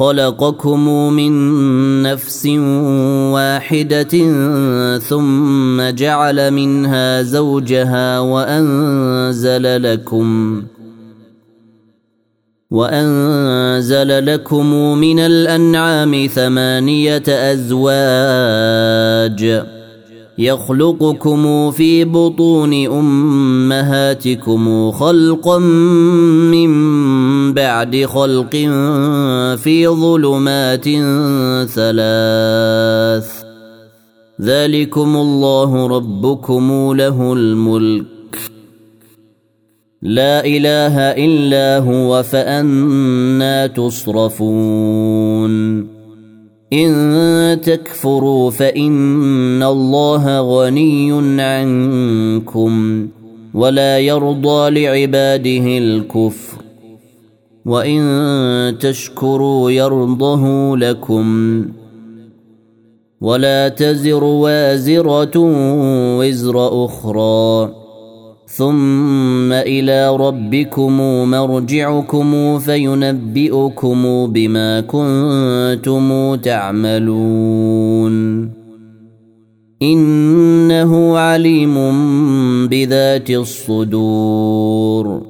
خلقكم من نفس واحدة ثم جعل منها زوجها وأنزل لكم وأنزل لكم من الأنعام ثمانية أزواج يخلقكم في بطون أمهاتكم خلقا من بعد خلق في ظلمات ثلاث. ذلكم الله ربكم له الملك. لا إله إلا هو فأنا تصرفون. إن تكفروا فإن الله غني عنكم ولا يرضى لعباده الكفر. وان تشكروا يرضه لكم ولا تزر وازره وزر أخرى ثم إلى ربكم مرجعكم فينبئكم بما كنتم تعملون انه عليم بذات الصدور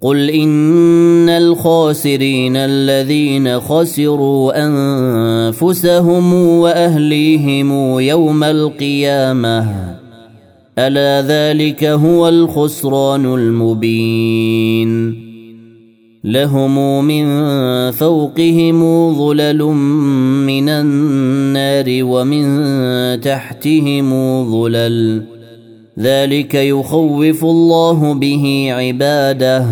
قل ان الخاسرين الذين خسروا انفسهم واهليهم يوم القيامه الا ذلك هو الخسران المبين لهم من فوقهم ظلل من النار ومن تحتهم ظلل ذلك يخوف الله به عباده.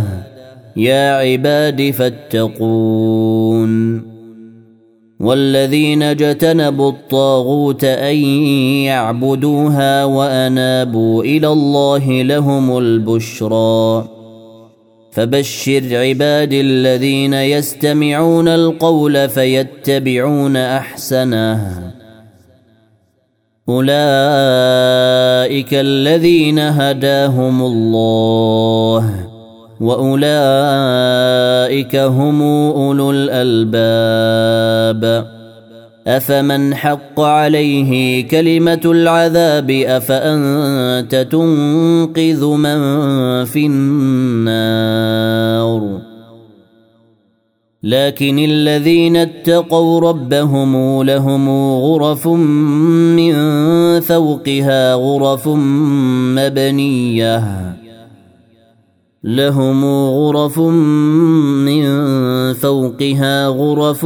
يا عباد فاتقون. والذين اجتنبوا الطاغوت أن يعبدوها وأنابوا إلى الله لهم البشرى. فبشر عباد الذين يستمعون القول فيتبعون أحسنه. أولئك الذين هداهم الله وأولئك هم أولو الألباب. أفمن حق عليه كلمة العذاب أفأنت تنقذ من في النار؟ لكن الذين اتقوا ربهم لهم غرف من فوقها غرف مبنية. لهم غرف من فوقها غرف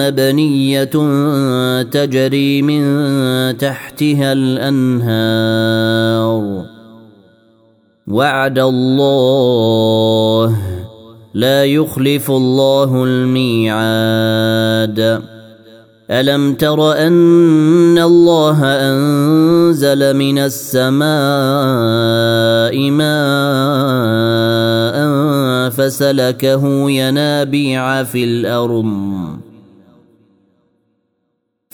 مبنية تجري من تحتها الأنهار. وعد الله لا يخلف الله الميعاد. ألم تر أن الله أنزل من السماء ماء فسلكه ينابيع في الأرض؟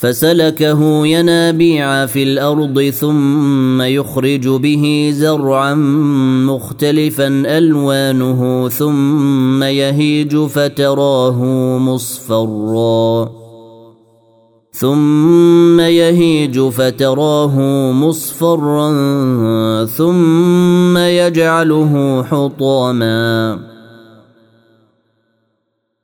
فسلكه ينابيع في الأرض ثم يخرج به زرعا مختلفا ألوانه ثم يهيج فتراه مصفرا. ثم يهيج فتراه مصفرا ثم يجعله حطاما.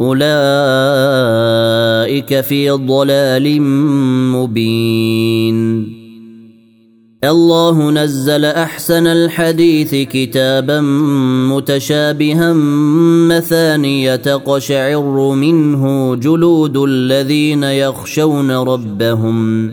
أولئك في ضلال مبين. الله نزل أحسن الحديث كتابا متشابها مثانية تقشعر منه جلود الذين يخشون ربهم.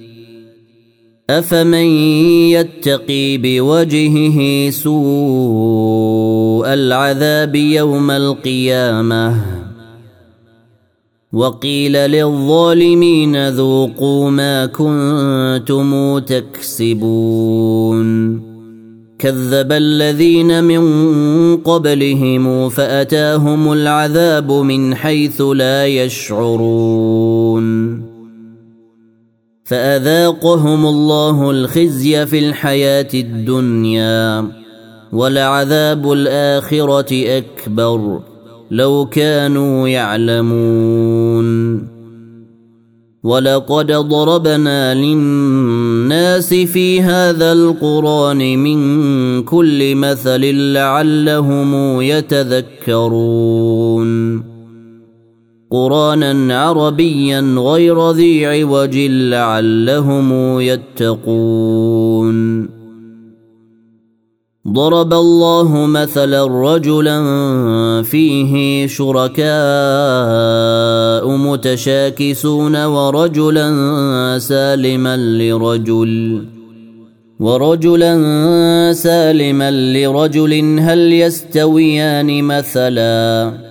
أفمن يتقي بوجهه سوء العذاب يوم القيامة؟ وقيل للظالمين ذوقوا ما كنتم تكسبون. كذب الذين من قبلهم فأتاهم العذاب من حيث لا يشعرون. فأذاقهم الله الخزي في الحياة الدنيا ولعذاب الآخرة أكبر لو كانوا يعلمون. ولقد ضربنا للناس في هذا القرآن من كل مثل لعلهم يتذكرون. قرانا عربيا غير ذي عوج لعلهم يتقون. ضرب الله مثلا رجلا فيه شركاء متشاكسون ورجلا سالما لرجل ورجلا سالما لرجل هل يستويان مثلا؟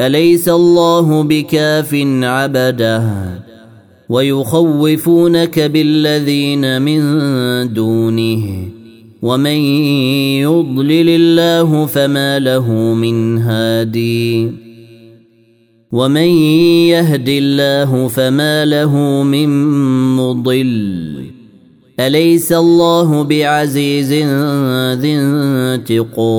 أليس الله بكاف عبده؟ ويخوفونك بالذين من دونه. ومن يضلل الله فما له من هادي. ومن يهد الله فما له من مضل. أليس الله بعزيز ذي انتقام؟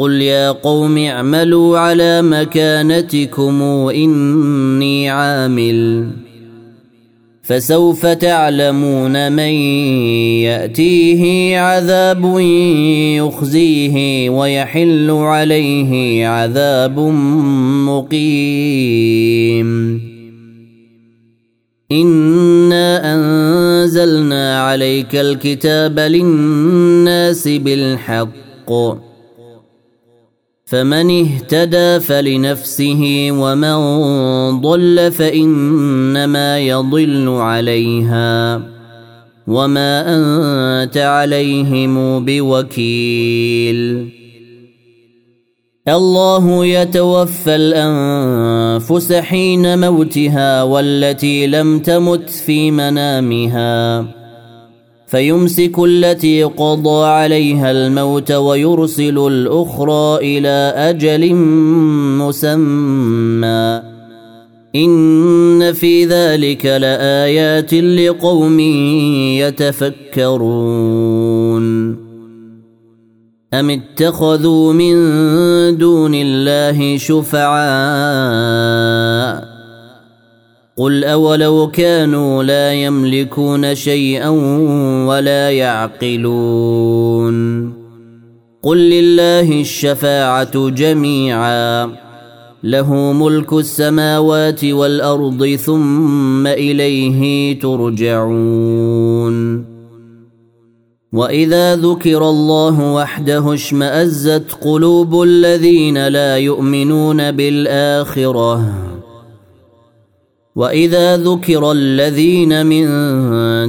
قل يا قوم اعملوا على مكانتكم اني عامل فسوف تعلمون من ياتيه عذاب يخزيه ويحل عليه عذاب مقيم انا انزلنا عليك الكتاب للناس بالحق فمن اهتدى فلنفسه ومن ضل فإنما يضل عليها وما أنت عليهم بوكيل. الله يتوفى الأنفس حين موتها والتي لم تمت في منامها. فيمسك التي قضى عليها الموت ويرسل الأخرى إلى أجل مسمى. إن في ذلك لآيات لقوم يتفكرون. أم اتخذوا من دون الله شفعاء؟ قل اولو كانوا لا يملكون شيئا ولا يعقلون قل لله الشفاعه جميعا له ملك السماوات والارض ثم اليه ترجعون واذا ذكر الله وحده اشمازت قلوب الذين لا يؤمنون بالاخره واذا ذكر الذين من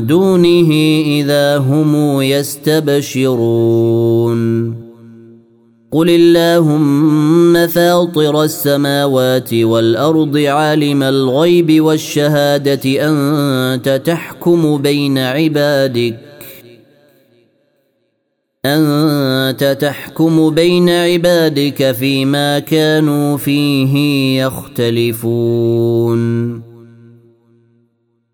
دونه اذا هم يستبشرون قل اللهم فاطر السماوات والارض عالم الغيب والشهاده انت تحكم بين عبادك انت تحكم بين عبادك فيما كانوا فيه يختلفون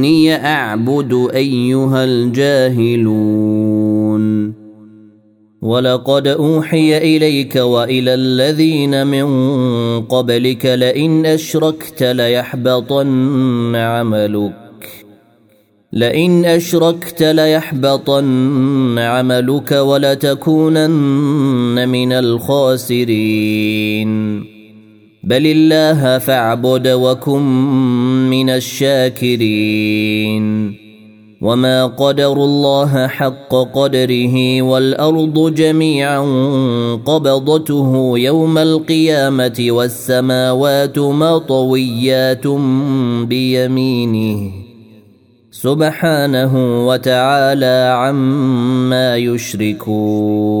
تامروني أعبد أيها الجاهلون. ولقد أوحي إليك وإلى الذين من قبلك لئن أشركت ليحبطن عملك. لئن أشركت ليحبطن عملك ولتكونن من الخاسرين. بل الله فاعبد وكن من الشاكرين وما قدروا الله حق قدره والارض جميعا قبضته يوم القيامه والسماوات مطويات بيمينه سبحانه وتعالى عما يشركون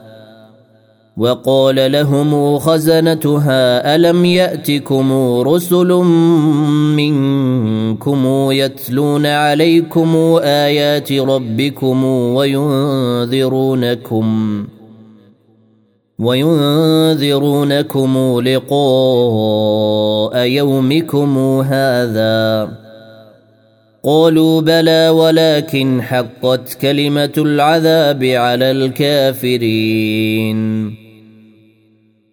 وقال لهم خزنتها ألم يأتكم رسل منكم يتلون عليكم آيات ربكم وينذرونكم وينذرونكم لقاء يومكم هذا. قالوا بلى ولكن حقت كلمة العذاب على الكافرين.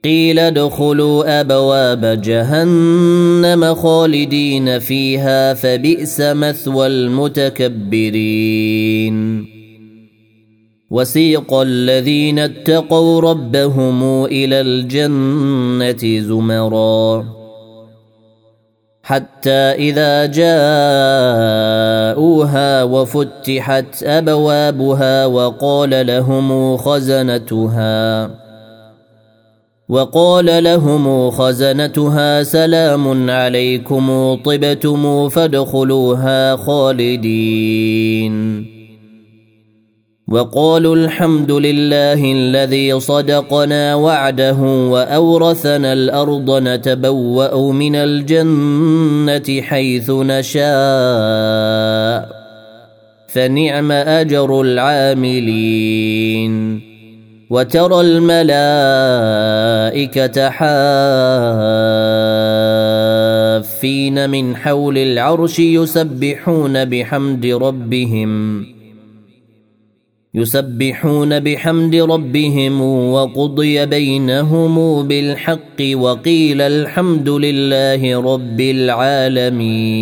قيل ادخلوا أبواب جهنم خالدين فيها فبئس مثوى المتكبرين. وسيق الذين اتقوا ربهم إلى الجنة زمرا. حتى إذا جاءوها وفتحت أبوابها وقال لهم خزنتها. وقال لهم خزنتها سلام عليكم طبتم فادخلوها خالدين. وقالوا الحمد لله الذي صدقنا وعده وأورثنا الأرض نتبوأ من الجنة حيث نشاء فنعم أجر العاملين. وترى الملائكة حافين من حول العرش يسبحون بحمد ربهم يسبحون بحمد ربهم وقضي بينهم بالحق وقيل الحمد لله رب العالمين.